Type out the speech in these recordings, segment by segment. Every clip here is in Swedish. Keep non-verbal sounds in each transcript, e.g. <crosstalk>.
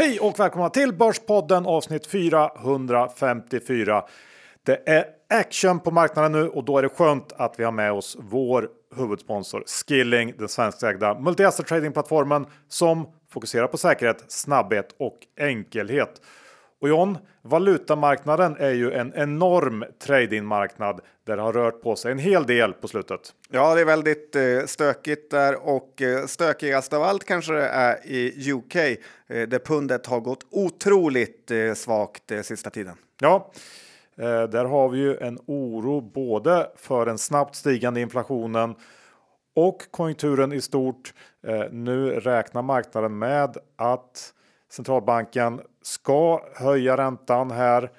Hej och välkomna till Börspodden avsnitt 454. Det är action på marknaden nu och då är det skönt att vi har med oss vår huvudsponsor Skilling, den svenskägda multi-asset tradingplattformen som fokuserar på säkerhet, snabbhet och enkelhet. Och John, valutamarknaden är ju en enorm tradingmarknad där det har rört på sig en hel del på slutet. Ja, det är väldigt eh, stökigt där och eh, stökigast av allt kanske det är i UK eh, där pundet har gått otroligt svagt sista tiden. Ja, där har vi ju en oro både för den snabbt stigande inflationen och konjunkturen i stort. Nu räknar marknaden med att centralbanken ska höja räntan här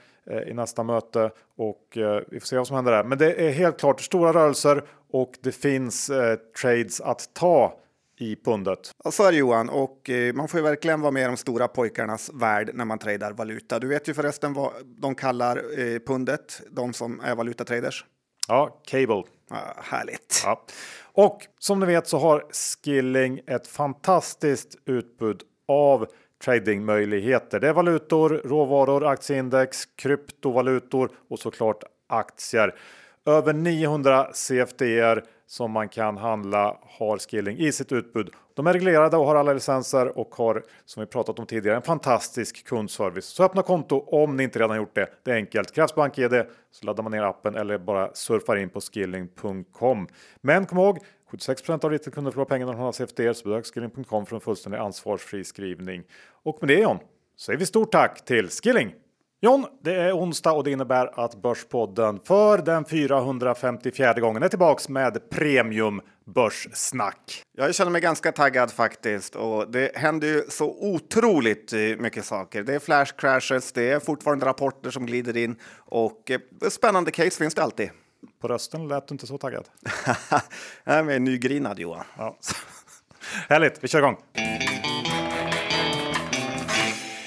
i nästa möte och eh, vi får se vad som händer där. Men det är helt klart stora rörelser och det finns eh, trades att ta i pundet. Ja, så är det Johan och eh, man får ju verkligen vara med i de stora pojkarnas värld när man tradar valuta. Du vet ju förresten vad de kallar eh, pundet, de som är valutatraders. Ja, cable. Ja, härligt. Ja. Och som ni vet så har Skilling ett fantastiskt utbud av tradingmöjligheter. Det är valutor, råvaror, aktieindex, kryptovalutor och såklart aktier. Över 900 CFDR som man kan handla har Skilling i sitt utbud. De är reglerade och har alla licenser och har som vi pratat om tidigare en fantastisk kundservice. Så öppna konto om ni inte redan gjort det. Det är enkelt. Krävs BankID så laddar man ner appen eller bara surfar in på skilling.com. Men kom ihåg 76% av retailkunder förlorar pengarna när de har er så besök skilling.com för en fullständig ansvarsfri skrivning. Och med det John säger vi stort tack till Skilling! John, det är onsdag och det innebär att Börspodden för den 454 gången är tillbaks med premium börssnack. Jag känner mig ganska taggad faktiskt och det händer ju så otroligt mycket saker. Det är flash crashes, det är fortfarande rapporter som glider in och eh, spännande case finns det alltid. På rösten lät du inte så taggad. <laughs> Jag är nygrinad Johan. Ja. Härligt, vi kör igång.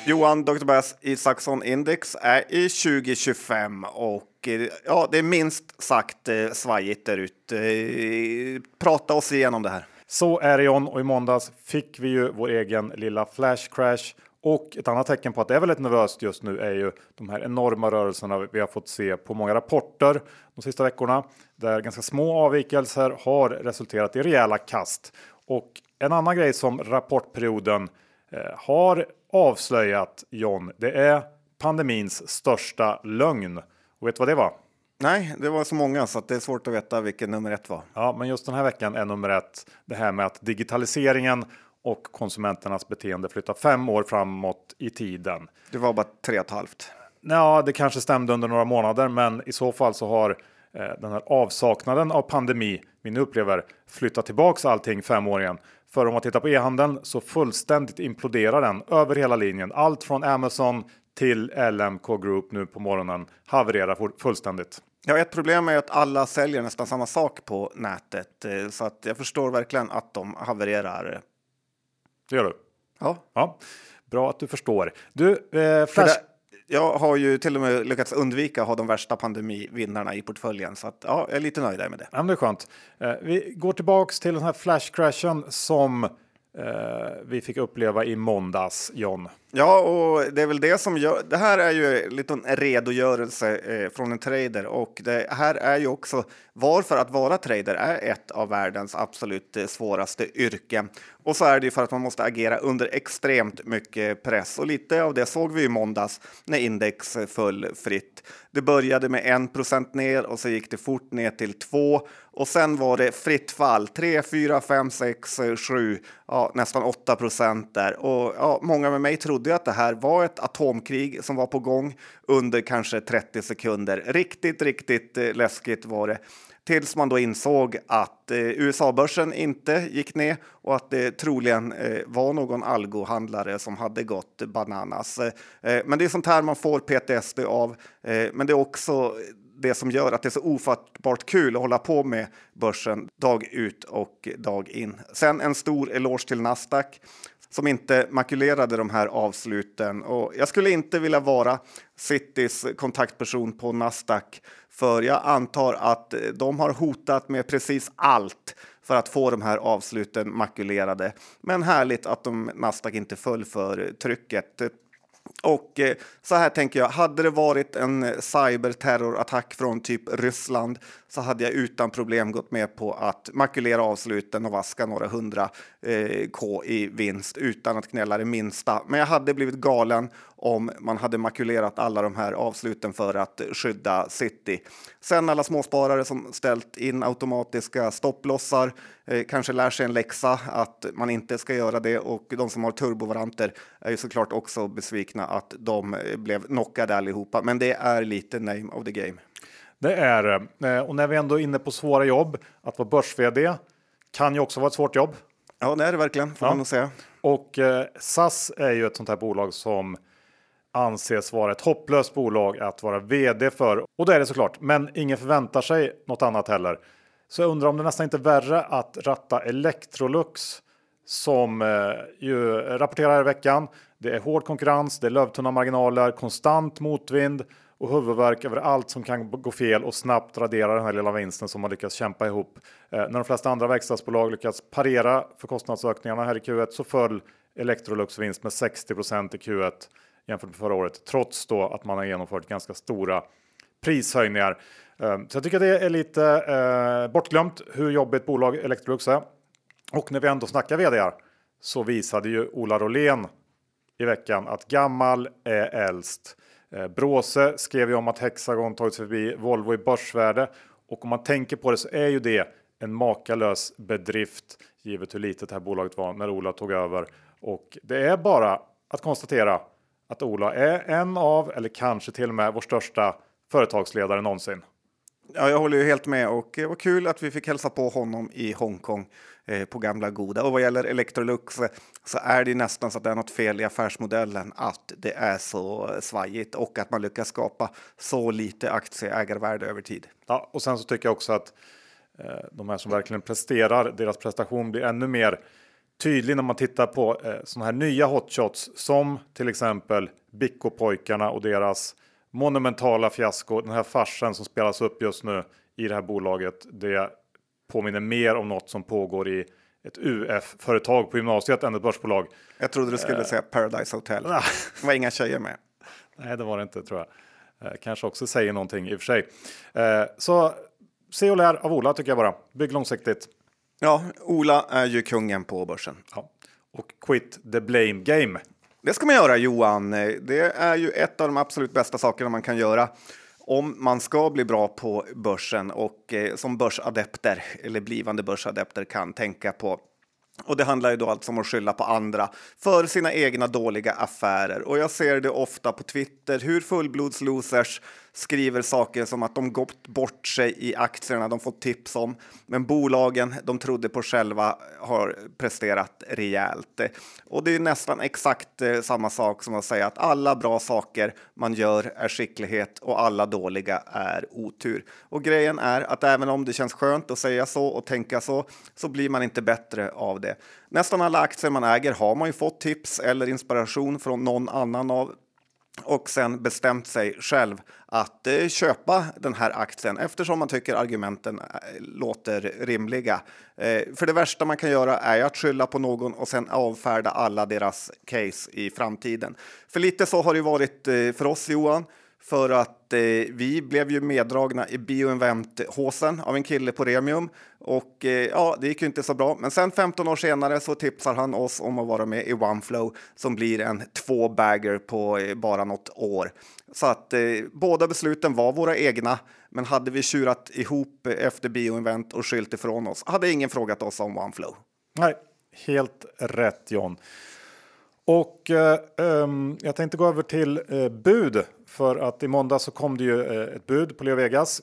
Johan Dr. Bass Isaksson Index är i 2025 och eh, ja, det är minst sagt eh, svajigt där ute. Eh, Prata oss igenom det här. Så är det John och i måndags fick vi ju vår egen lilla flash crash. Och ett annat tecken på att det är väldigt nervöst just nu är ju de här enorma rörelserna vi har fått se på många rapporter de sista veckorna där ganska små avvikelser har resulterat i rejäla kast. Och en annan grej som rapportperioden eh, har avslöjat John, det är pandemins största lögn. Och vet du vad det var? Nej, det var så många så att det är svårt att veta vilken nummer ett var. Ja, men just den här veckan är nummer ett det här med att digitaliseringen och konsumenternas beteende flyttar fem år framåt i tiden. Det var bara tre och ett halvt. Ja, det kanske stämde under några månader, men i så fall så har eh, den här avsaknaden av pandemi vi nu upplever flyttat tillbaks allting fem år igen. För om man tittar på e-handeln så fullständigt imploderar den över hela linjen. Allt från Amazon till LMK Group nu på morgonen havererar fullständigt. Ja, ett problem är att alla säljer nästan samma sak på nätet, eh, så att jag förstår verkligen att de havererar. Det gör du? Ja. Ja, bra att du förstår. Du, eh, För Flash... jag har ju till och med lyckats undvika att ha de värsta pandemivinnarna i portföljen, så att, ja, jag är lite nöjd med det. Ja, men det är skönt. Eh, vi går tillbaks till den här flashcrashen som eh, vi fick uppleva i måndags, John. Ja, och det är väl det som gör... Det här är ju en liten redogörelse eh, från en trader och det här är ju också varför att vara trader är ett av världens absolut eh, svåraste yrken. Och så är det ju för att man måste agera under extremt mycket press och lite av det såg vi i måndags när index föll fritt. Det började med 1% ner och så gick det fort ner till 2 och sen var det fritt fall 3, 4, 5, 6, 7, ja, nästan 8 procent där. Och ja, många med mig trodde att det här var ett atomkrig som var på gång under kanske 30 sekunder. Riktigt, riktigt eh, läskigt var det. Tills man då insåg att eh, USA-börsen inte gick ner och att det troligen eh, var någon algohandlare som hade gått bananas. Eh, men det är sånt här man får PTSD av. Eh, men det är också det som gör att det är så ofattbart kul att hålla på med börsen dag ut och dag in. Sen en stor eloge till Nasdaq som inte makulerade de här avsluten. Och jag skulle inte vilja vara Citys kontaktperson på Nasdaq för jag antar att de har hotat med precis allt för att få de här avsluten makulerade. Men härligt att de Nasdaq inte föll för trycket. Och eh, så här tänker jag, hade det varit en eh, cyberterrorattack från typ Ryssland så hade jag utan problem gått med på att makulera avsluten och vaska några hundra eh, K i vinst utan att knälla det minsta. Men jag hade blivit galen om man hade makulerat alla de här avsluten för att skydda City. Sen alla småsparare som ställt in automatiska stopplossar eh, kanske lär sig en läxa att man inte ska göra det och de som har turbovaranter är ju såklart också besvikna att de blev knockade allihopa. Men det är lite name of the game. Det är det. Eh, och när vi ändå är inne på svåra jobb, att vara börs kan ju också vara ett svårt jobb. Ja, det är det verkligen, får ja. man nog säga. Och eh, SAS är ju ett sånt här bolag som anses vara ett hopplöst bolag att vara vd för. Och det är det såklart, men ingen förväntar sig något annat heller. Så jag undrar om det nästan inte är värre att ratta Electrolux som eh, ju rapporterar i veckan. Det är hård konkurrens, det är lövtunna marginaler, konstant motvind och huvudvärk över allt som kan gå fel och snabbt radera den här lilla vinsten som man lyckats kämpa ihop. Eh, när de flesta andra verkstadsbolag lyckats parera för kostnadsökningarna här i Q1 så föll Electrolux vinst med 60% i Q1 jämfört med förra året, trots då att man har genomfört ganska stora prishöjningar. Ehm, så jag tycker det är lite eh, bortglömt hur jobbigt bolag Electrolux är. Och när vi ändå snackar vd så visade ju Ola Rolén i veckan att gammal är äldst. Eh, Bråse skrev ju om att Hexagon tagit sig förbi Volvo i börsvärde och om man tänker på det så är ju det en makalös bedrift givet hur litet det här bolaget var när Ola tog över. Och det är bara att konstatera att Ola är en av, eller kanske till och med vår största företagsledare någonsin. Ja, jag håller ju helt med och det var kul att vi fick hälsa på honom i Hongkong eh, på gamla goda. Och vad gäller Electrolux så är det nästan så att det är något fel i affärsmodellen att det är så svajigt och att man lyckas skapa så lite aktieägarvärde över tid. Ja, och sen så tycker jag också att eh, de här som verkligen presterar, deras prestation blir ännu mer tydlig när man tittar på eh, sådana här nya hotshots som till exempel Bicko-pojkarna och deras monumentala fiasko. Den här farsen som spelas upp just nu i det här bolaget. Det påminner mer om något som pågår i ett UF-företag på gymnasiet än ett börsbolag. Jag trodde du skulle uh, säga Paradise Hotel. <laughs> det var inga tjejer med. Nej, det var det inte tror jag. Uh, kanske också säger någonting i och för sig. Uh, så se och lär av Ola tycker jag bara. Bygg långsiktigt. Ja, Ola är ju kungen på börsen. Ja. Och quit the blame game. Det ska man göra Johan. Det är ju ett av de absolut bästa sakerna man kan göra om man ska bli bra på börsen och eh, som börsadepter eller blivande börsadepter kan tänka på och det handlar ju då alltså om att skylla på andra för sina egna dåliga affärer. Och jag ser det ofta på Twitter hur fullblodslosers skriver saker som att de gått bort sig i aktierna de fått tips om. Men bolagen de trodde på själva har presterat rejält. Och det är nästan exakt eh, samma sak som att säga att alla bra saker man gör är skicklighet och alla dåliga är otur. Och grejen är att även om det känns skönt att säga så och tänka så, så blir man inte bättre av det. Nästan alla aktier man äger har man ju fått tips eller inspiration från någon annan av och sen bestämt sig själv att eh, köpa den här aktien eftersom man tycker argumenten eh, låter rimliga. Eh, för det värsta man kan göra är att skylla på någon och sen avfärda alla deras case i framtiden. För lite så har det varit eh, för oss Johan för att eh, vi blev ju meddragna i bioinvent-håsen av en kille på Remium och eh, ja, det gick ju inte så bra. Men sen 15 år senare så tipsar han oss om att vara med i OneFlow som blir en två-bagger på eh, bara något år. Så att eh, båda besluten var våra egna, men hade vi tjurat ihop efter bioinvent och skylt ifrån oss hade ingen frågat oss om OneFlow. Nej, helt rätt John. Och eh, um, jag tänkte gå över till eh, bud för att i måndag så kom det ju eh, ett bud på Leo Vegas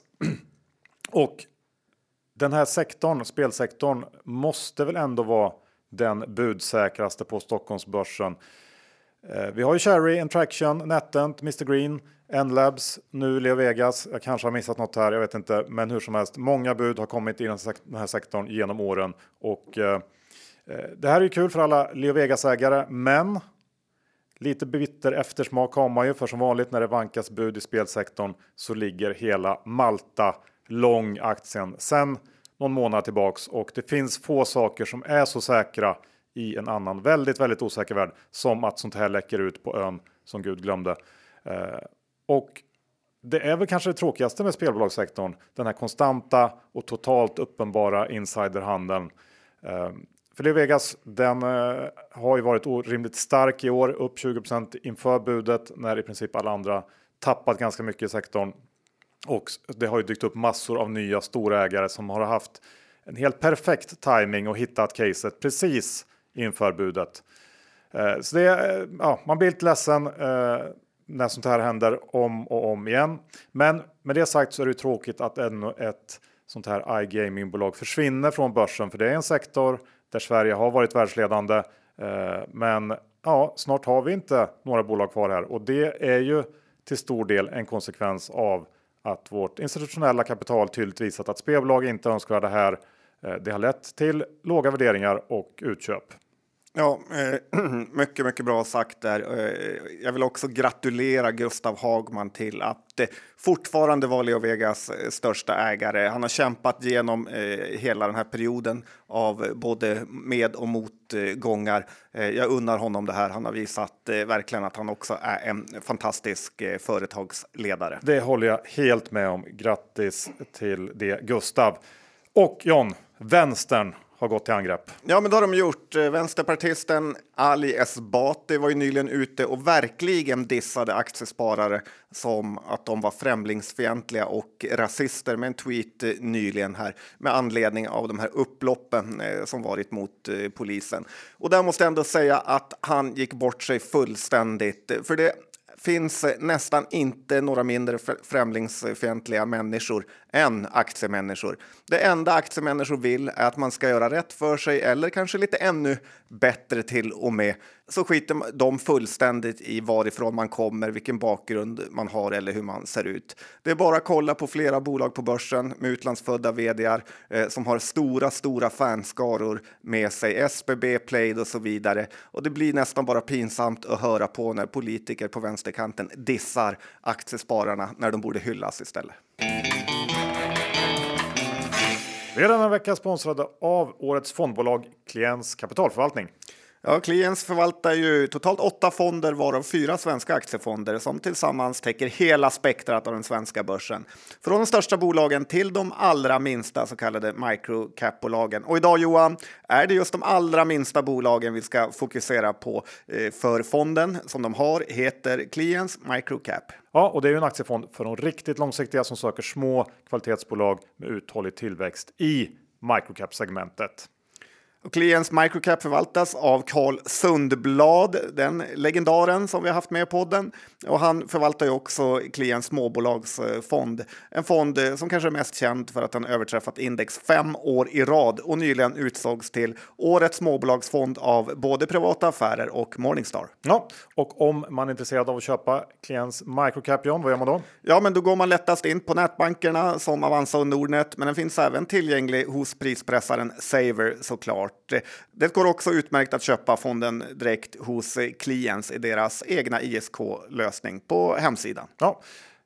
<clears throat> och den här sektorn, spelsektorn, måste väl ändå vara den budsäkraste på Stockholmsbörsen. Eh, vi har ju Cherry, Intraction, NetEnt, Mr Green, N-labs, nu Leo Vegas. Jag kanske har missat något här, jag vet inte. Men hur som helst, många bud har kommit i den här sektorn genom åren och eh, eh, det här är kul för alla Leo Vegas ägare, men Lite bitter eftersmak har man ju för som vanligt när det vankas bud i spelsektorn så ligger hela Malta lång aktien sen någon månad tillbaks och det finns få saker som är så säkra i en annan väldigt, väldigt osäker värld som att sånt här läcker ut på ön som Gud glömde. Eh, och det är väl kanske det tråkigaste med spelbolagssektorn. Den här konstanta och totalt uppenbara insiderhandeln. Eh, för Vegas, den eh, har ju varit orimligt stark i år, upp 20% inför budet när i princip alla andra tappat ganska mycket i sektorn. Och det har ju dykt upp massor av nya storägare som har haft en helt perfekt timing och hittat caset precis inför budet. Eh, så det, eh, ja, man blir lite ledsen när sånt här händer om och om igen. Men med det sagt så är det tråkigt att ännu ett sånt här iGaming-bolag försvinner från börsen, för det är en sektor där Sverige har varit världsledande. Eh, men ja, snart har vi inte några bolag kvar här och det är ju till stor del en konsekvens av att vårt institutionella kapital tydligt visat att spelbolag inte önskar det här. Eh, det har lett till låga värderingar och utköp. Ja, eh, <clears throat> mycket, mycket bra sagt där. Eh, jag vill också gratulera Gustav Hagman till att eh, fortfarande var Leo Vegas eh, största ägare. Han har kämpat genom eh, hela den här perioden av både med och motgångar. Eh, jag unnar honom det här. Han har visat verkligen att han också är en fantastisk företagsledare. Det håller jag helt med om. Grattis till det Gustav. Och John, vänstern har gått till angrepp. Ja, men det har de gjort. Eh, vänsterpartisten Ali Esbati var ju nyligen ute och verkligen dissade aktiesparare som att de var främlingsfientliga och rasister med en tweet eh, nyligen här med anledning av de här upploppen eh, som varit mot polisen. Och där måste jag ändå säga att han gick bort sig fullständigt. För det finns nästan inte några mindre främlingsfientliga människor än aktiemänniskor. Det enda aktiemänniskor vill är att man ska göra rätt för sig eller kanske lite ännu bättre till och med. Så skiter de fullständigt i varifrån man kommer, vilken bakgrund man har eller hur man ser ut. Det är bara att kolla på flera bolag på börsen med utlandsfödda vdar eh, som har stora, stora fanskaror med sig, SBB, Plaid och så vidare. Och det blir nästan bara pinsamt att höra på när politiker på vänsterkanten dissar aktiespararna när de borde hyllas istället. Vi är denna vecka sponsrade av årets fondbolag Kliens kapitalförvaltning. Ja, Kliens förvaltar ju totalt åtta fonder varav fyra svenska aktiefonder som tillsammans täcker hela spektrat av den svenska börsen. Från de största bolagen till de allra minsta så kallade microcap-bolagen. Och idag Johan, är det just de allra minsta bolagen vi ska fokusera på eh, för fonden som de har heter Kliens Microcap. Ja, och det är ju en aktiefond för de riktigt långsiktiga som söker små kvalitetsbolag med uthållig tillväxt i microcap-segmentet. Och Klients Microcap förvaltas av Carl Sundblad, den legendaren som vi har haft med i podden. Och han förvaltar ju också Klients småbolagsfond. En fond som kanske är mest känd för att den överträffat index fem år i rad och nyligen utsågs till årets småbolagsfond av både privata affärer och Morningstar. Ja, och om man är intresserad av att köpa Klients Microcap, John, vad gör man då? Ja, men då går man lättast in på nätbankerna som Avanza och Nordnet, men den finns även tillgänglig hos prispressaren Saver såklart klart. Det går också utmärkt att köpa fonden direkt hos Clients i deras egna ISK-lösning på hemsidan. Ja.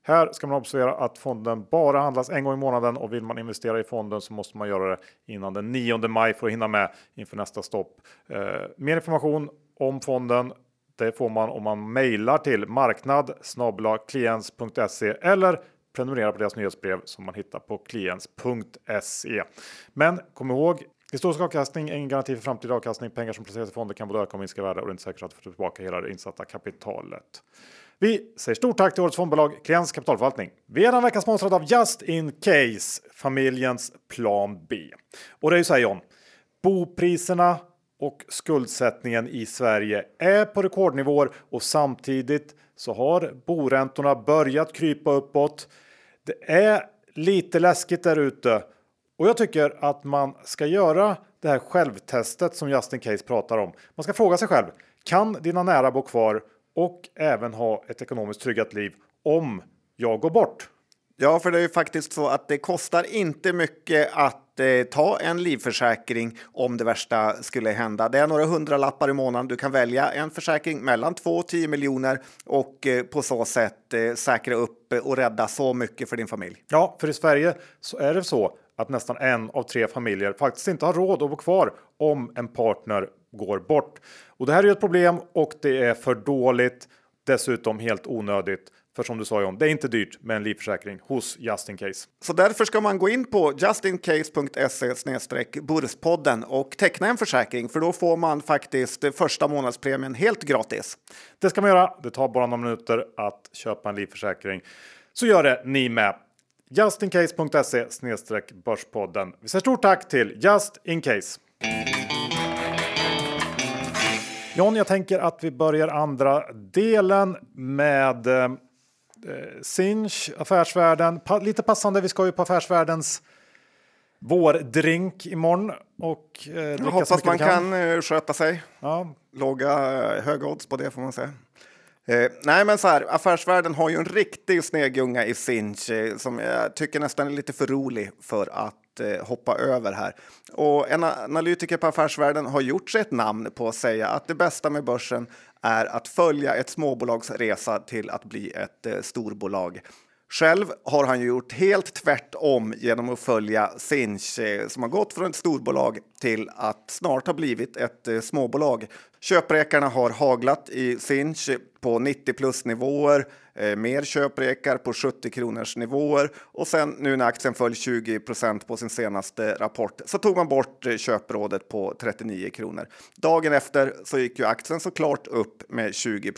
Här ska man observera att fonden bara handlas en gång i månaden och vill man investera i fonden så måste man göra det innan den 9 maj för att hinna med inför nästa stopp. Eh, mer information om fonden det får man om man mejlar till marknad eller prenumererar på deras nyhetsbrev som man hittar på kliens.se. Men kom ihåg Historisk avkastning är ingen garanti för framtida avkastning. Pengar som placeras i fonder kan både öka och minska värde och det är inte säkert att du får tillbaka hela det insatta kapitalet. Vi säger stort tack till årets fondbolag Klients kapitalförvaltning. Vi är den vecka sponsrade av Just In Case, familjens plan B. Och det är ju så här John, bopriserna och skuldsättningen i Sverige är på rekordnivåer och samtidigt så har boräntorna börjat krypa uppåt. Det är lite läskigt där ute och jag tycker att man ska göra det här självtestet som Justin Case pratar om. Man ska fråga sig själv. Kan dina nära bo kvar och även ha ett ekonomiskt tryggat liv om jag går bort. Ja, för det är ju faktiskt så att det kostar inte mycket att eh, ta en livförsäkring om det värsta skulle hända. Det är några hundralappar i månaden. Du kan välja en försäkring mellan 2 och 10 miljoner och eh, på så sätt eh, säkra upp och rädda så mycket för din familj. Ja, för i Sverige så är det så att nästan en av tre familjer faktiskt inte har råd att bo kvar om en partner går bort. Och det här är ju ett problem och det är för dåligt. Dessutom helt onödigt. För som du sa John, det är inte dyrt med en livförsäkring hos Just In Case. Så därför ska man gå in på justincase.se Burspodden och teckna en försäkring för då får man faktiskt första månadspremien helt gratis. Det ska man göra. Det tar bara några minuter att köpa en livförsäkring. Så gör det ni med. Justincase.se Börspodden. Vi säger stort tack till Just In Case. John, jag tänker att vi börjar andra delen med eh, Sinch, Affärsvärlden. Pa lite passande, vi ska ju på Affärsvärldens vårdrink imorgon. Och, eh, jag hoppas man kan, kan eh, sköta sig. Ja. Låga, eh, höga odds på det får man säga. Eh, nej, men så här, Affärsvärlden har ju en riktig snegunga i Sinch eh, som jag tycker nästan är lite för rolig för att eh, hoppa över här. Och en analytiker på Affärsvärlden har gjort sig ett namn på att säga att det bästa med börsen är att följa ett småbolags resa till att bli ett eh, storbolag. Själv har han gjort helt tvärtom genom att följa Sinch eh, som har gått från ett storbolag till att snart ha blivit ett eh, småbolag. Köprekarna har haglat i Sinch på 90 plus nivåer, eh, mer köprekar på 70 kronors nivåer och sen nu när aktien föll 20% på sin senaste rapport så tog man bort eh, köprådet på 39 kronor. Dagen efter så gick ju aktien såklart upp med 20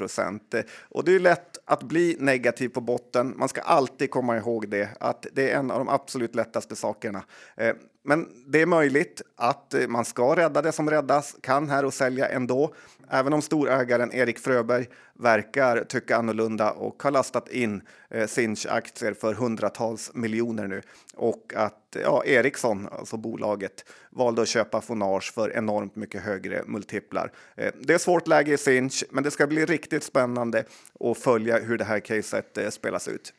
eh, och det är lätt att bli negativ på botten. Man ska alltid komma ihåg det att det är en av de absolut lättaste sakerna. Eh, men det är möjligt att eh, man ska rädda det som räddas kan här och sälja ändå. Även om storägaren Erik Fröberg verkar tycka annorlunda och har lastat in eh, Sinch-aktier för hundratals miljoner nu. Och att ja, Ericsson, alltså bolaget, valde att köpa Fonage för enormt mycket högre multiplar. Eh, det är svårt läge i Sinch, men det ska bli riktigt spännande att följa hur det här caset eh, spelas ut.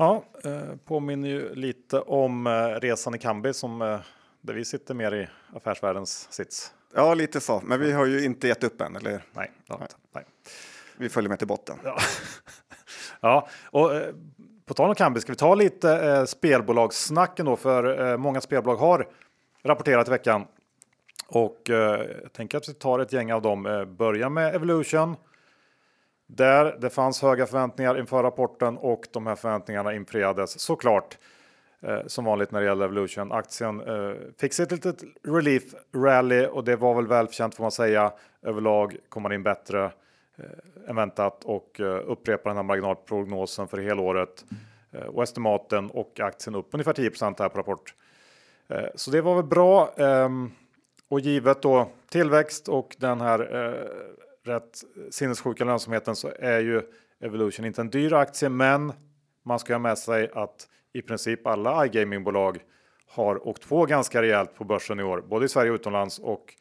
Ja, eh, påminner ju lite om eh, resan i Kambi som eh, där vi sitter mer i affärsvärldens sits. Ja, lite så. Men vi har ju inte gett upp än, eller Nej. nej. nej. Vi följer med till botten. Ja, <laughs> ja och på tal om Kambi ska vi ta lite eh, spelbolagssnacken då, för eh, många spelbolag har rapporterat i veckan. Och eh, jag tänker att vi tar ett gäng av dem. Eh, börja med Evolution. Där det fanns höga förväntningar inför rapporten och de här förväntningarna infriades såklart. Eh, som vanligt när det gäller Evolution. Aktien eh, fick sig ett litet relief rally och det var väl välförtjänt får man säga. Överlag kom man in bättre eh, än väntat och eh, upprepar den här marginalprognosen för helåret. Eh, och estimaten och aktien upp ungefär 10 här på rapport. Eh, så det var väl bra. Ehm, och givet då tillväxt och den här eh, rätt sinnessjuka lönsamheten så är ju Evolution inte en dyr aktie, men man ska ha med sig att i princip alla iGamingbolag har åkt på ganska rejält på börsen i år, både i Sverige och utomlands. Och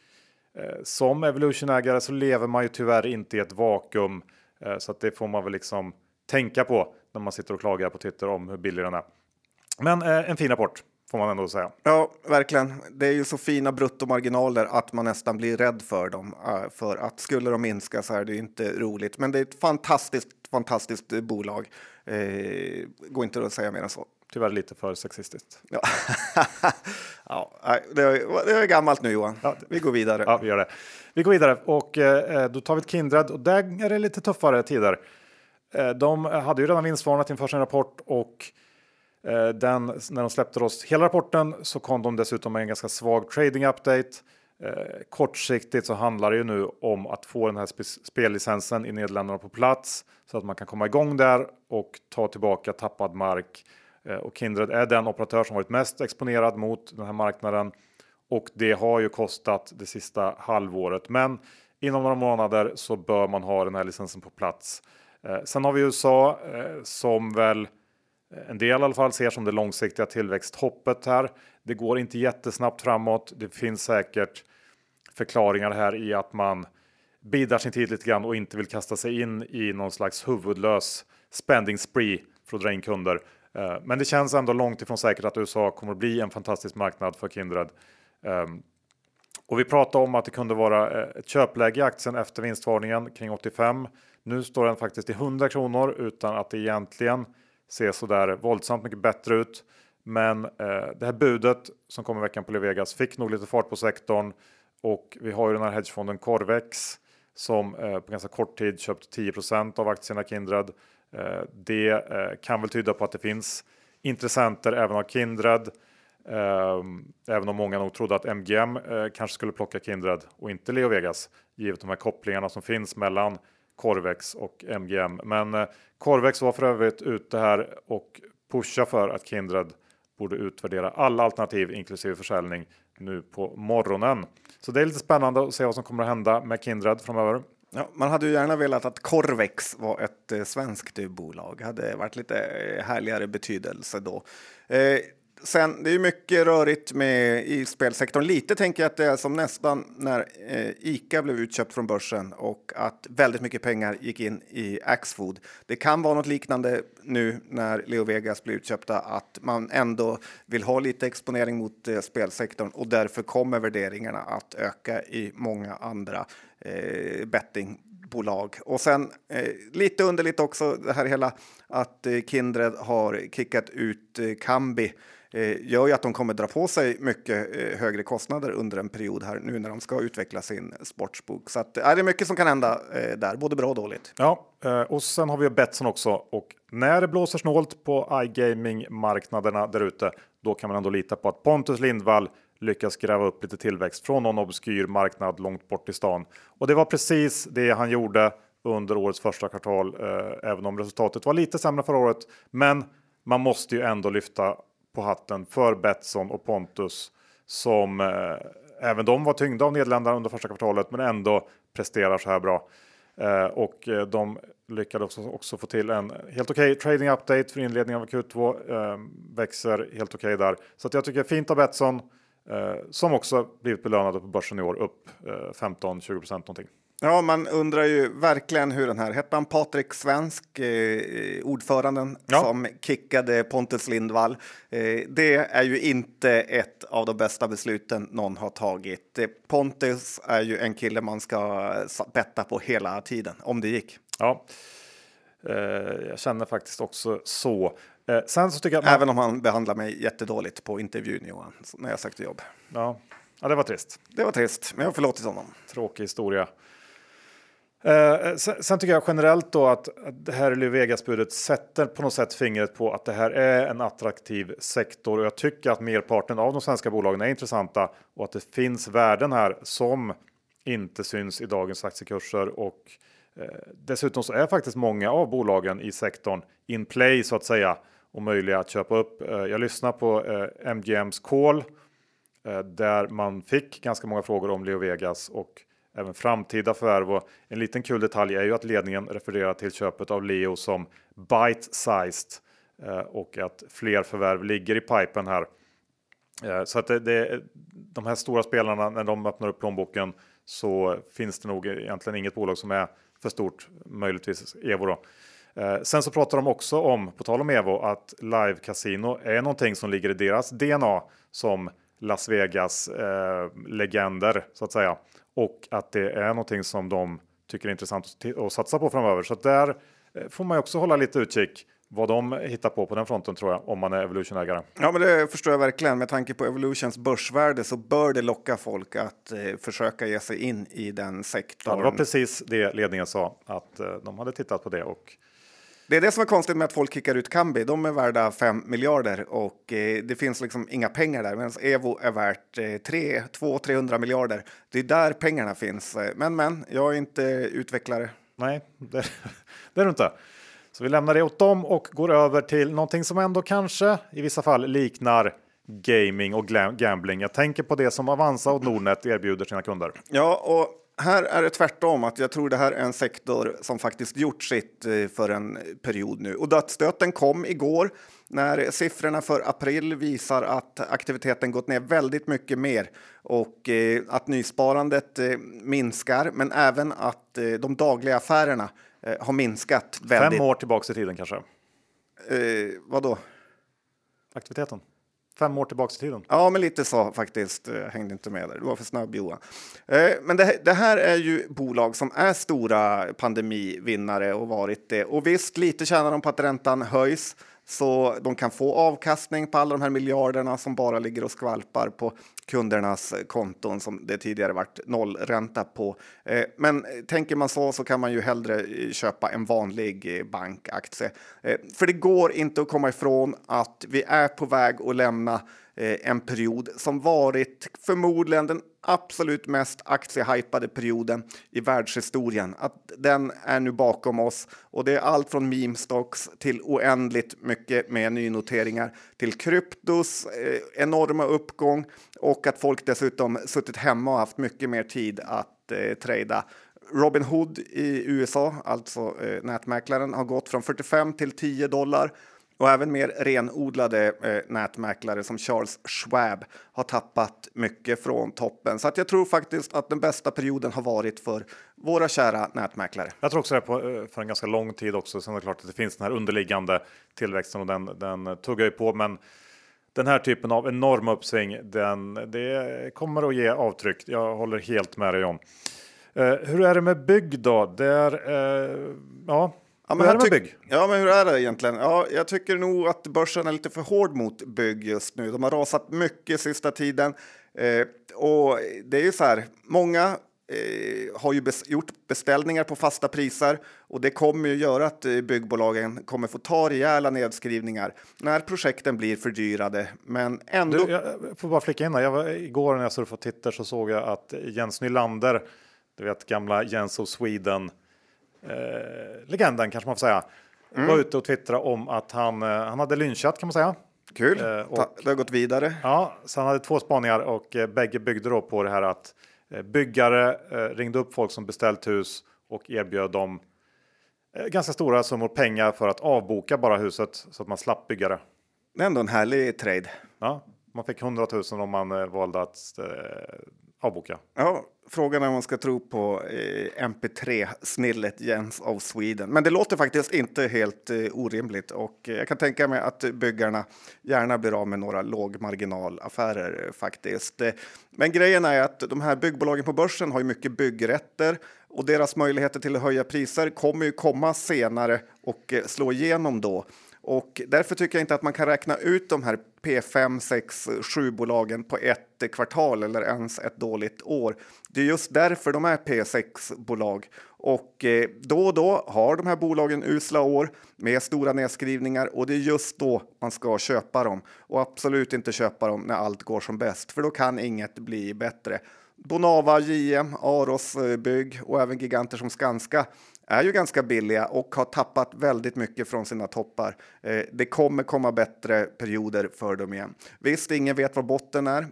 eh, som Evolution-ägare så lever man ju tyvärr inte i ett vakuum, eh, så att det får man väl liksom tänka på när man sitter och klagar på Twitter om hur billig den är. Men eh, en fin rapport får man ändå säga. Ja, verkligen. Det är ju så fina bruttomarginaler att man nästan blir rädd för dem. Eh, för att skulle de minska så är det inte roligt. Men det är ett fantastiskt, fantastiskt bolag. Eh, går inte att säga mer än så. Tyvärr lite för sexistiskt. Ja, <laughs> ja det, är, det är gammalt nu Johan. Ja. Vi går vidare. Ja, vi gör det. Vi går vidare och eh, då tar vi ett Kindred och där är det lite tuffare tider. Eh, de hade ju redan vinstvarnat inför sin rapport och eh, Eh, den, när de släppte oss hela rapporten så kom de dessutom med en ganska svag trading update. Eh, kortsiktigt så handlar det ju nu om att få den här spellicensen i Nederländerna på plats så att man kan komma igång där och ta tillbaka tappad mark. Eh, och Kindred är den operatör som varit mest exponerad mot den här marknaden och det har ju kostat det sista halvåret. Men inom några månader så bör man ha den här licensen på plats. Sen har vi USA som väl en del i alla fall ser som det långsiktiga tillväxthoppet här. Det går inte jättesnabbt framåt. Det finns säkert förklaringar här i att man bidrar sin tid lite grann och inte vill kasta sig in i någon slags huvudlös spending spree för att dra in kunder. Eh, men det känns ändå långt ifrån säkert att USA kommer att bli en fantastisk marknad för Kindred. Ehm, och vi pratade om att det kunde vara eh, ett köpläge i aktien efter vinstvarningen kring 85. Nu står den faktiskt i 100 kronor utan att det egentligen se så där våldsamt mycket bättre ut. Men eh, det här budet som kom i veckan på Levegas fick nog lite fart på sektorn och vi har ju den här hedgefonden Corvex som eh, på ganska kort tid köpt 10% av aktierna Kindred. Eh, det eh, kan väl tyda på att det finns intressenter även av Kindred. Eh, även om många nog trodde att MGM eh, kanske skulle plocka Kindred och inte Leo Vegas givet de här kopplingarna som finns mellan Corvex och MGM. Men eh, Corvex var för övrigt ute här och pusha för att Kindred borde utvärdera alla alternativ inklusive försäljning nu på morgonen. Så det är lite spännande att se vad som kommer att hända med Kindred framöver. Ja, man hade ju gärna velat att Corvex var ett eh, svenskt bolag. Hade varit lite eh, härligare betydelse då. Eh, sen, det är mycket rörigt med i spelsektorn. Lite tänker jag att det är som nästan när eh, Ica blev utköpt från börsen och att väldigt mycket pengar gick in i Axfood. Det kan vara något liknande nu när Leo Vegas blir utköpta, att man ändå vill ha lite exponering mot eh, spelsektorn och därför kommer värderingarna att öka i många andra eh, bettingbolag. Och sen eh, lite underligt också det här hela att eh, Kindred har kickat ut eh, Kambi Eh, gör ju att de kommer dra på sig mycket eh, högre kostnader under en period här nu när de ska utveckla sin sportsbok. Så att, är det är mycket som kan hända eh, där, både bra och dåligt. Ja, eh, och sen har vi Betsson också och när det blåser snålt på iGaming marknaderna där ute, då kan man ändå lita på att Pontus Lindvall lyckas gräva upp lite tillväxt från någon obskyr marknad långt bort i stan. Och det var precis det han gjorde under årets första kvartal, eh, även om resultatet var lite sämre förra året. Men man måste ju ändå lyfta på hatten för Betsson och Pontus som eh, även de var tyngda av Nederländerna under första kvartalet, men ändå presterar så här bra. Eh, och eh, de lyckades också, också, få till en helt okej okay trading update för inledningen av Q2. Eh, växer helt okej okay där, så att jag tycker fint av Betsson eh, som också blivit belönade på börsen i år upp eh, 15-20 procent någonting. Ja, man undrar ju verkligen hur den här, hette han Patrik Svensk, eh, ordföranden ja. som kickade Pontus Lindvall. Eh, det är ju inte ett av de bästa besluten någon har tagit. Eh, Pontus är ju en kille man ska betta på hela tiden, om det gick. Ja, eh, jag känner faktiskt också så. Eh, sen så tycker jag man... Även om han behandlar mig jättedåligt på intervjun Johan, när jag sökte jobb. Ja. ja, det var trist. Det var trist, men jag har förlåtit honom. Tråkig historia. Eh, eh, sen, sen, tycker jag generellt då att, det här Vegas-budet sätter på något sätt fingret på att det här är en attraktiv sektor och jag tycker att merparten av de svenska bolagen är intressanta och att det finns värden här som inte syns i dagens aktiekurser och eh, dessutom så är faktiskt många av bolagen i sektorn in play så att säga och möjliga att köpa upp. Eh, jag lyssnar på eh, MGMs call eh, där man fick ganska många frågor om Leo Vegas och även framtida förvärv. Och en liten kul detalj är ju att ledningen refererar till köpet av Leo som bite-sized eh, och att fler förvärv ligger i pipen här. Eh, så att det, det, de här stora spelarna, när de öppnar upp plånboken så finns det nog egentligen inget bolag som är för stort, möjligtvis Evo då. Eh, sen så pratar de också om, på tal om Evo, att live casino är någonting som ligger i deras DNA som Las Vegas eh, legender så att säga och att det är någonting som de tycker är intressant att satsa på framöver. Så där eh, får man ju också hålla lite utkik vad de hittar på på den fronten tror jag om man är Evolution-ägare. Ja, men det förstår jag verkligen. Med tanke på Evolutions börsvärde så bör det locka folk att eh, försöka ge sig in i den sektorn. Ja, det var precis det ledningen sa att eh, de hade tittat på det och det är det som är konstigt med att folk kickar ut Kambi. De är värda 5 miljarder och eh, det finns liksom inga pengar där. Medan Evo är värt eh, 200-300 miljarder. Det är där pengarna finns. Men men, jag är inte utvecklare. Nej, <laughs> det, det är du inte. Så vi lämnar det åt dem och går över till någonting som ändå kanske i vissa fall liknar gaming och gambling. Jag tänker på det som Avanza och Nordnet erbjuder sina kunder. Ja, och här är det tvärtom, att jag tror det här är en sektor som faktiskt gjort sitt eh, för en period nu. Och dödsstöten kom igår när siffrorna för april visar att aktiviteten gått ner väldigt mycket mer och eh, att nysparandet eh, minskar, men även att de dagliga affärerna har minskat. Väldigt. Fem år tillbaka i tiden kanske? Eh, vad då? Aktiviteten. Fem år tillbaka i tiden. Ja, men lite så faktiskt. Jag hängde inte med där. Du var för snabb Johan. Eh, men det, det, här är ju bolag som är stora pandemivinnare och varit det. Och visst, lite tjänar de på att räntan höjs så de kan få avkastning på alla de här miljarderna som bara ligger och skvalpar på kundernas konton som det tidigare varit nollränta på. Eh, men tänker man så så kan man ju hellre eh, köpa en vanlig eh, bankaktie. För det går inte att komma ifrån att vi är på väg att lämna Eh, en period som varit förmodligen den absolut mest aktiehypade perioden i världshistorien. Att den är nu bakom oss och det är allt från meme stocks till oändligt mycket med nynoteringar till kryptos eh, enorma uppgång och att folk dessutom suttit hemma och haft mycket mer tid att eh, trada. Robinhood i USA, alltså eh, nätmäklaren, har gått från 45 till 10 dollar och även mer renodlade eh, nätmäklare som Charles Schwab har tappat mycket från toppen. Så att jag tror faktiskt att den bästa perioden har varit för våra kära nätmäklare. Jag tror också det på, eh, för en ganska lång tid också. Sen är det klart att det finns den här underliggande tillväxten och den, den tuggar ju på. Men den här typen av enorm uppsving, den, det kommer att ge avtryck. Jag håller helt med dig om. Eh, hur är det med bygg då? Där, eh, ja, Ja, men hur är det med bygg? Ja, men hur är det egentligen? Ja, jag tycker nog att börsen är lite för hård mot bygg just nu. De har rasat mycket sista tiden. Eh, och det är ju så här, många eh, har ju bes gjort beställningar på fasta priser och det kommer ju göra att eh, byggbolagen kommer få ta rejäla nedskrivningar när projekten blir fördyrade. Men ändå. Du, jag får bara flika in här. Jag var, igår när jag surfade på Twitter så såg jag att Jens Nylander, du vet gamla Jens of Sweden, eh, legenden kanske man får säga, mm. var ute och twittrade om att han, eh, han hade lynchat kan man säga. Kul, eh, och, det har gått vidare. Ja, så han hade två spaningar och eh, bägge byggde då på det här att eh, byggare eh, ringde upp folk som beställt hus och erbjöd dem eh, ganska stora summor pengar för att avboka bara huset så att man slapp bygga det. Det är ändå en härlig trade. Ja, man fick 100 000 om man valde att avboka. Ja, frågan är om man ska tro på eh, MP3-snillet Jens of Sweden. Men det låter faktiskt inte helt eh, orimligt och eh, jag kan tänka mig att byggarna gärna blir av med några lågmarginalaffärer eh, faktiskt. Eh, men grejen är att de här byggbolagen på börsen har ju mycket byggrätter och deras möjligheter till att höja priser kommer ju komma senare och eh, slå igenom då. Och därför tycker jag inte att man kan räkna ut de här P5, 6, 7 bolagen på ett kvartal eller ens ett dåligt år. Det är just därför de är P6-bolag. Och eh, då och då har de här bolagen usla år med stora nedskrivningar och det är just då man ska köpa dem. Och absolut inte köpa dem när allt går som bäst, för då kan inget bli bättre. Bonava, JM, Aros eh, Bygg och även giganter som Skanska är ju ganska billiga och har tappat väldigt mycket från sina toppar. Eh, det kommer komma bättre perioder för dem igen. Visst, ingen vet var botten är.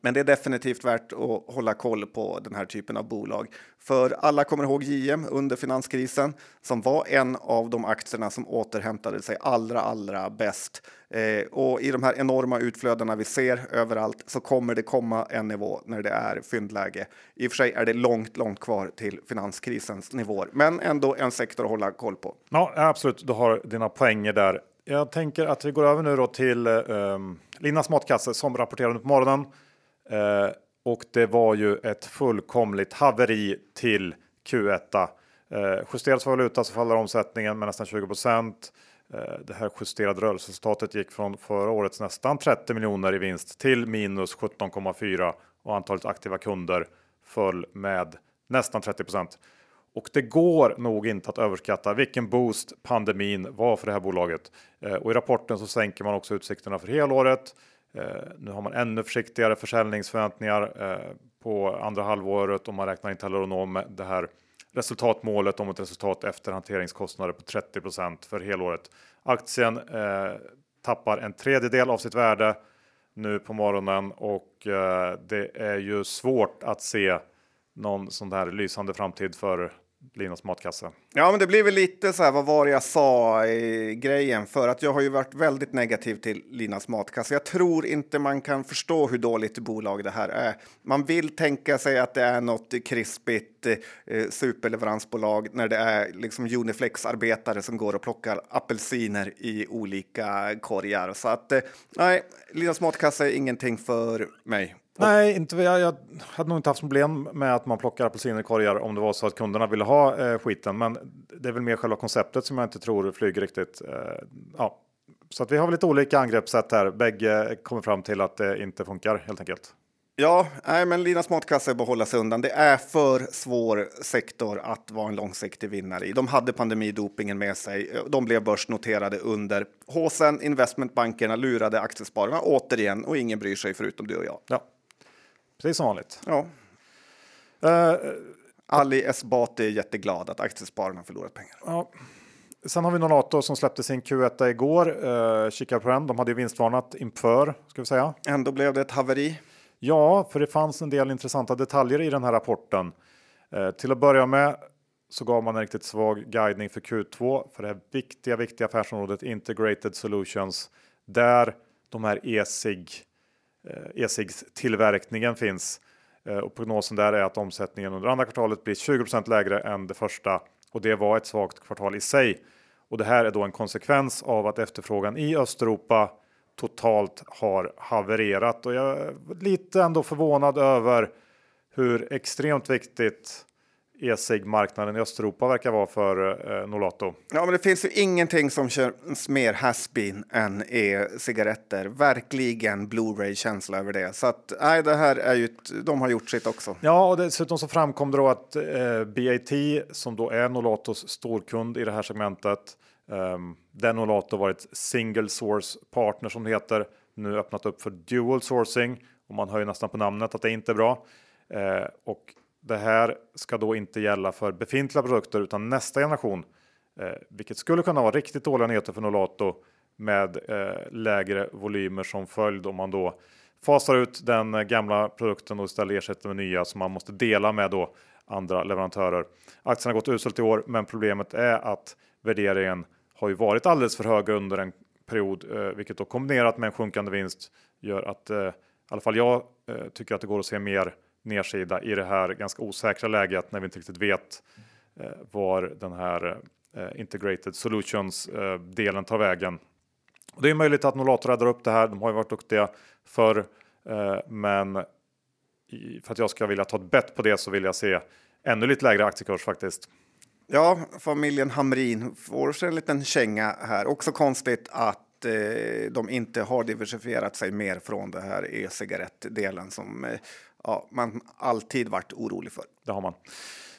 Men det är definitivt värt att hålla koll på den här typen av bolag. För alla kommer ihåg JM under finanskrisen som var en av de aktierna som återhämtade sig allra, allra bäst. Eh, och i de här enorma utflödena vi ser överallt så kommer det komma en nivå när det är fyndläge. I och för sig är det långt, långt kvar till finanskrisens nivåer, men ändå en sektor att hålla koll på. Ja, absolut. Du har dina poänger där. Jag tänker att vi går över nu då till eh, ehm, Linnas matkasse som rapporterade på morgonen. Eh, och det var ju ett fullkomligt haveri till Q1. Eh, justerat för valuta så faller omsättningen med nästan 20 procent. Eh, det här justerade rörelseresultatet gick från förra årets nästan 30 miljoner i vinst till minus 17,4 och antalet aktiva kunder föll med nästan 30 Och det går nog inte att överskatta vilken boost pandemin var för det här bolaget. Eh, och i rapporten så sänker man också utsikterna för helåret. Eh, nu har man ännu försiktigare försäljningsförväntningar eh, på andra halvåret och man räknar inte heller att nå det här resultatmålet om ett resultat efter hanteringskostnader på 30% för helåret. Aktien eh, tappar en tredjedel av sitt värde nu på morgonen och eh, det är ju svårt att se någon sån där lysande framtid för Linas matkasse. Ja, men det blir väl lite så här, vad var det jag sa i grejen? För att jag har ju varit väldigt negativ till Linas matkasse. Jag tror inte man kan förstå hur dåligt bolag det här är. Man vill tänka sig att det är något krispigt eh, superleveransbolag när det är liksom Uniflex-arbetare som går och plockar apelsiner i olika korgar. Så att eh, nej, Linas matkasse är ingenting för mig. Nej, inte, jag, jag hade nog inte haft problem med att man plockar apelsiner i korgar om det var så att kunderna ville ha eh, skiten. Men det är väl mer själva konceptet som jag inte tror flyger riktigt. Eh, ja. Så att vi har väl lite olika angreppssätt här. Bägge kommer fram till att det inte funkar helt enkelt. Ja, nej, men Linas matkasse bör hålla sig undan. Det är för svår sektor att vara en långsiktig vinnare i. De hade pandemidopingen med sig. De blev börsnoterade under håsen. Investmentbankerna lurade aktiespararna återigen och ingen bryr sig förutom du och jag. Ja, precis som vanligt. Ja. Eh, Ali Esbati är jätteglad att aktiespararna har förlorat pengar. ja. Sen har vi Nolato som släppte sin Q1 igår. Uh, kikar på den. De hade ju vinstvarnat inför, ska vi säga. Ändå blev det ett haveri. Ja, för det fanns en del intressanta detaljer i den här rapporten. Eh, till att börja med så gav man en riktigt svag guidning för Q2 för det här viktiga, viktiga affärsområdet Integrated Solutions där de här e-cig, Eh, e-cigs tillverkningen finns. Eh, och prognosen där är att omsättningen under andra kvartalet blir 20% lägre än det första och det var ett svagt kvartal i sig. Och det här är då en konsekvens av att efterfrågan i Östeuropa totalt har havererat och jag är lite ändå förvånad över hur extremt viktigt e-cig-marknaden i Östeuropa verkar vara för eh, Nolato. Ja, men det finns ju ingenting som känns mer haspin än e-cigaretter. Verkligen Blu-ray-känsla över det. Så att nej, det här är ju, de har gjort sitt också. Ja, och dessutom så framkom det då att eh, BAT, som då är Nolatos storkund i det här segmentet, um, där Nolato varit single source partner som det heter, nu öppnat upp för dual sourcing och man hör ju nästan på namnet att det inte är bra. Eh, och det här ska då inte gälla för befintliga produkter utan nästa generation, eh, vilket skulle kunna vara riktigt dåliga nyheter för Nolato med eh, lägre volymer som följd om man då fasar ut den eh, gamla produkten och istället ersätter med nya som man måste dela med då andra leverantörer. Aktien har gått uselt i år, men problemet är att värderingen har ju varit alldeles för hög under en period, eh, vilket då kombinerat med en sjunkande vinst gör att eh, i alla fall jag eh, tycker att det går att se mer nedsida i det här ganska osäkra läget när vi inte riktigt vet eh, var den här eh, integrated solutions eh, delen tar vägen. Och det är möjligt att Nolato räddar upp det här. De har ju varit duktiga förr, eh, men i, för att jag ska vilja ta ett bett på det så vill jag se ännu lite lägre aktiekurs faktiskt. Ja, familjen Hamrin får sig en liten känga här. Också konstigt att eh, de inte har diversifierat sig mer från det här e-cigarettdelen som eh, ja, man alltid varit orolig för. Det har man.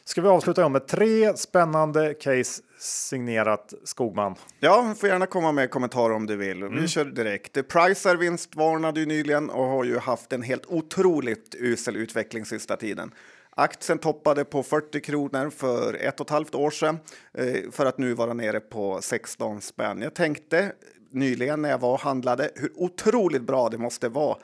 Ska vi avsluta om med tre spännande case signerat Skogman. Ja, får gärna komma med kommentarer om du vill. Vi kör direkt. Pricer vinstvarnade ju nyligen och har ju haft en helt otroligt usel utveckling sista tiden. Aktien toppade på 40 kronor för ett och ett halvt år sedan eh, för att nu vara nere på 16 spänn. Jag tänkte nyligen när jag var och handlade hur otroligt bra det måste vara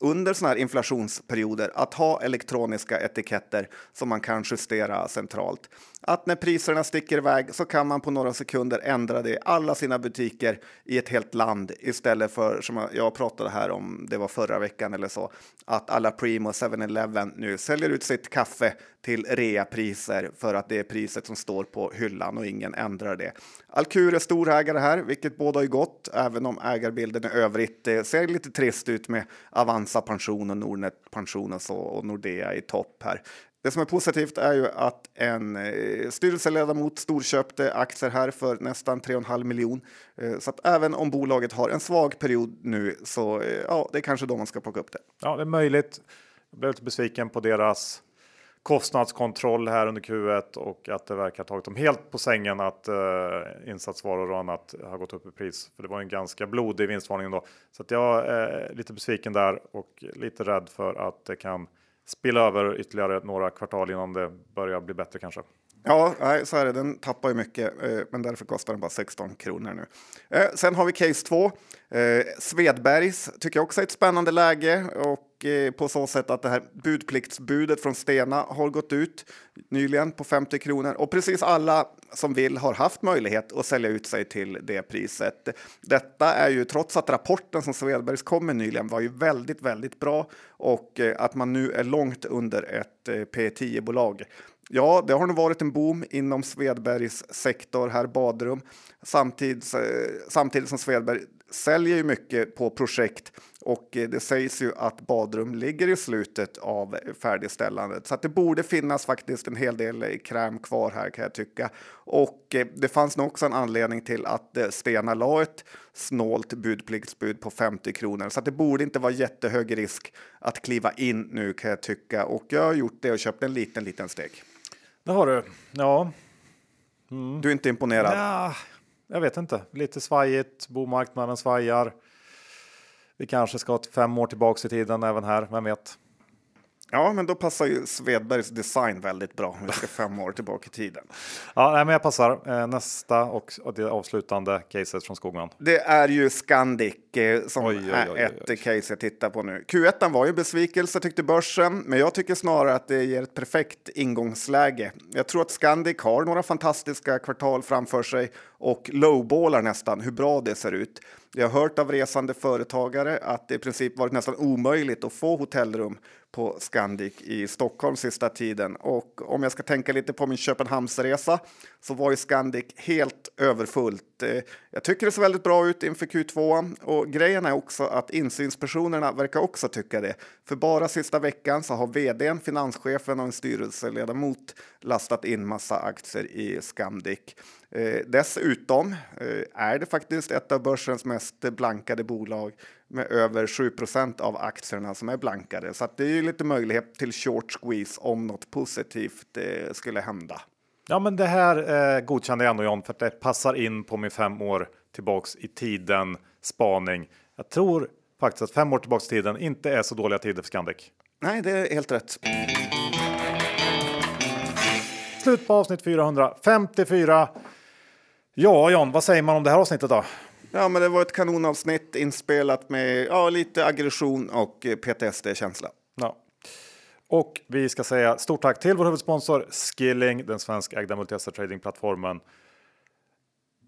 under såna här inflationsperioder att ha elektroniska etiketter som man kan justera centralt. Att när priserna sticker iväg så kan man på några sekunder ändra det i alla sina butiker i ett helt land istället för som jag pratade här om, det var förra veckan eller så, att alla Primo 7-Eleven nu säljer ut sitt kaffe till reapriser för att det är priset som står på hyllan och ingen ändrar det. Alcur är storägare här, vilket båda är gott, även om ägarbilden i övrigt ser lite trist ut med Avanza Pension och Nordnet Pension och så och Nordea i topp här. Det som är positivt är ju att en eh, styrelseledamot storköpte aktier här för nästan 3,5 miljon. Eh, så att även om bolaget har en svag period nu så eh, ja, det är kanske då man ska plocka upp det. Ja, det är möjligt. Jag blev lite besviken på deras kostnadskontroll här under Q1 och att det verkar ha tagit dem helt på sängen att eh, insatsvaror och annat har gått upp i pris. För det var en ganska blodig vinstvarning då. Så att jag är lite besviken där och lite rädd för att det kan spilla över ytterligare några kvartal innan det börjar bli bättre kanske. Ja, nej, så är det. Den tappar ju mycket, eh, men därför kostar den bara 16 kronor nu. Eh, sen har vi case 2. Eh, Svedbergs tycker jag också är ett spännande läge och Eh, på så sätt att det här budpliktsbudet från Stena har gått ut nyligen på 50 kronor och precis alla som vill har haft möjlighet att sälja ut sig till det priset. Detta är ju trots att rapporten som Svedbergs kom med nyligen var ju väldigt, väldigt bra och eh, att man nu är långt under ett eh, P10 bolag. Ja, det har nog varit en boom inom Svedbergs sektor här badrum samtidigt, samtidigt som Svedberg säljer ju mycket på projekt och det sägs ju att badrum ligger i slutet av färdigställandet så att det borde finnas faktiskt en hel del kräm kvar här kan jag tycka. Och det fanns nog också en anledning till att Stena la ett snålt budpliktsbud på 50 kronor så att det borde inte vara jättehög risk att kliva in nu kan jag tycka och jag har gjort det och köpt en liten, liten steg. Det har du. Ja. Mm. Du är inte imponerad? Ja, jag vet inte. Lite svajigt. Bomarknaden svajar. Vi kanske ska fem år tillbaks i tiden även här. Vem vet? Ja, men då passar ju Svedbergs design väldigt bra. Vi ska <laughs> fem år tillbaka i tiden. Ja, nej, men jag passar. Eh, nästa och, och det avslutande caset från Skogman. Det är ju Scandic eh, som oj, oj, oj, är ett case jag tittar på nu. Q1 var ju besvikelse tyckte börsen, men jag tycker snarare att det ger ett perfekt ingångsläge. Jag tror att Scandic har några fantastiska kvartal framför sig och lowballar nästan hur bra det ser ut. Jag har hört av resande företagare att det i princip varit nästan omöjligt att få hotellrum på Scandic i Stockholm sista tiden. Och om jag ska tänka lite på min Köpenhamnsresa så var ju Scandic helt överfullt. Eh, jag tycker det ser väldigt bra ut inför Q2 och grejen är också att insynspersonerna verkar också tycka det. För bara sista veckan så har vdn, finanschefen och en styrelseledamot lastat in massa aktier i Scandic. Eh, dessutom eh, är det faktiskt ett av börsens mest blankade bolag med över 7% av aktierna som är blankade. Så det är ju lite möjlighet till short squeeze om något positivt eh, skulle hända. Ja, men det här eh, godkände jag ändå John för att det passar in på min fem år tillbaks i tiden spaning. Jag tror faktiskt att fem år tillbaks i tiden inte är så dåliga tider för Scandic. Nej, det är helt rätt. Slut på avsnitt 454. Ja, John, vad säger man om det här avsnittet då? Ja, men det var ett kanonavsnitt inspelat med ja, lite aggression och eh, PTSD-känsla. Ja. Och vi ska säga stort tack till vår huvudsponsor Skilling, den svenskägda multi tradingplattformen.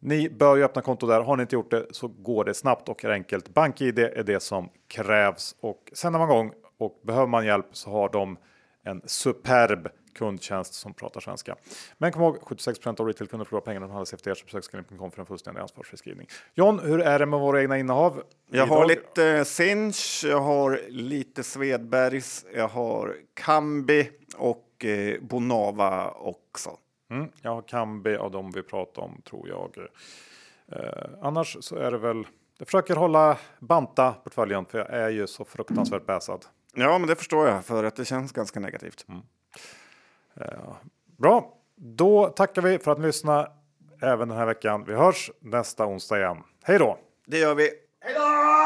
Ni bör ju öppna konto där. Har ni inte gjort det så går det snabbt och enkelt. BankID är det som krävs och sen när man igång och behöver man hjälp så har de en superb kundtjänst som pratar svenska. Men kom ihåg 76% av retailkunder förlorar pengarna de handlas efter er så besök för en fullständig ansvarsförskrivning. John, hur är det med våra egna innehav? Jag har lite uh, Sinch, jag har lite Svedbergs, jag har Kambi och uh, Bonava också. Mm, jag har Kambi av de vi pratar om tror jag. Uh, annars så är det väl jag försöker hålla banta portföljen för jag är ju så fruktansvärt bäsad. Ja, men det förstår jag för att det känns ganska negativt. Mm. Uh, bra, då tackar vi för att ni lyssnade även den här veckan. Vi hörs nästa onsdag igen. Hej då! Det gör vi. Hej då!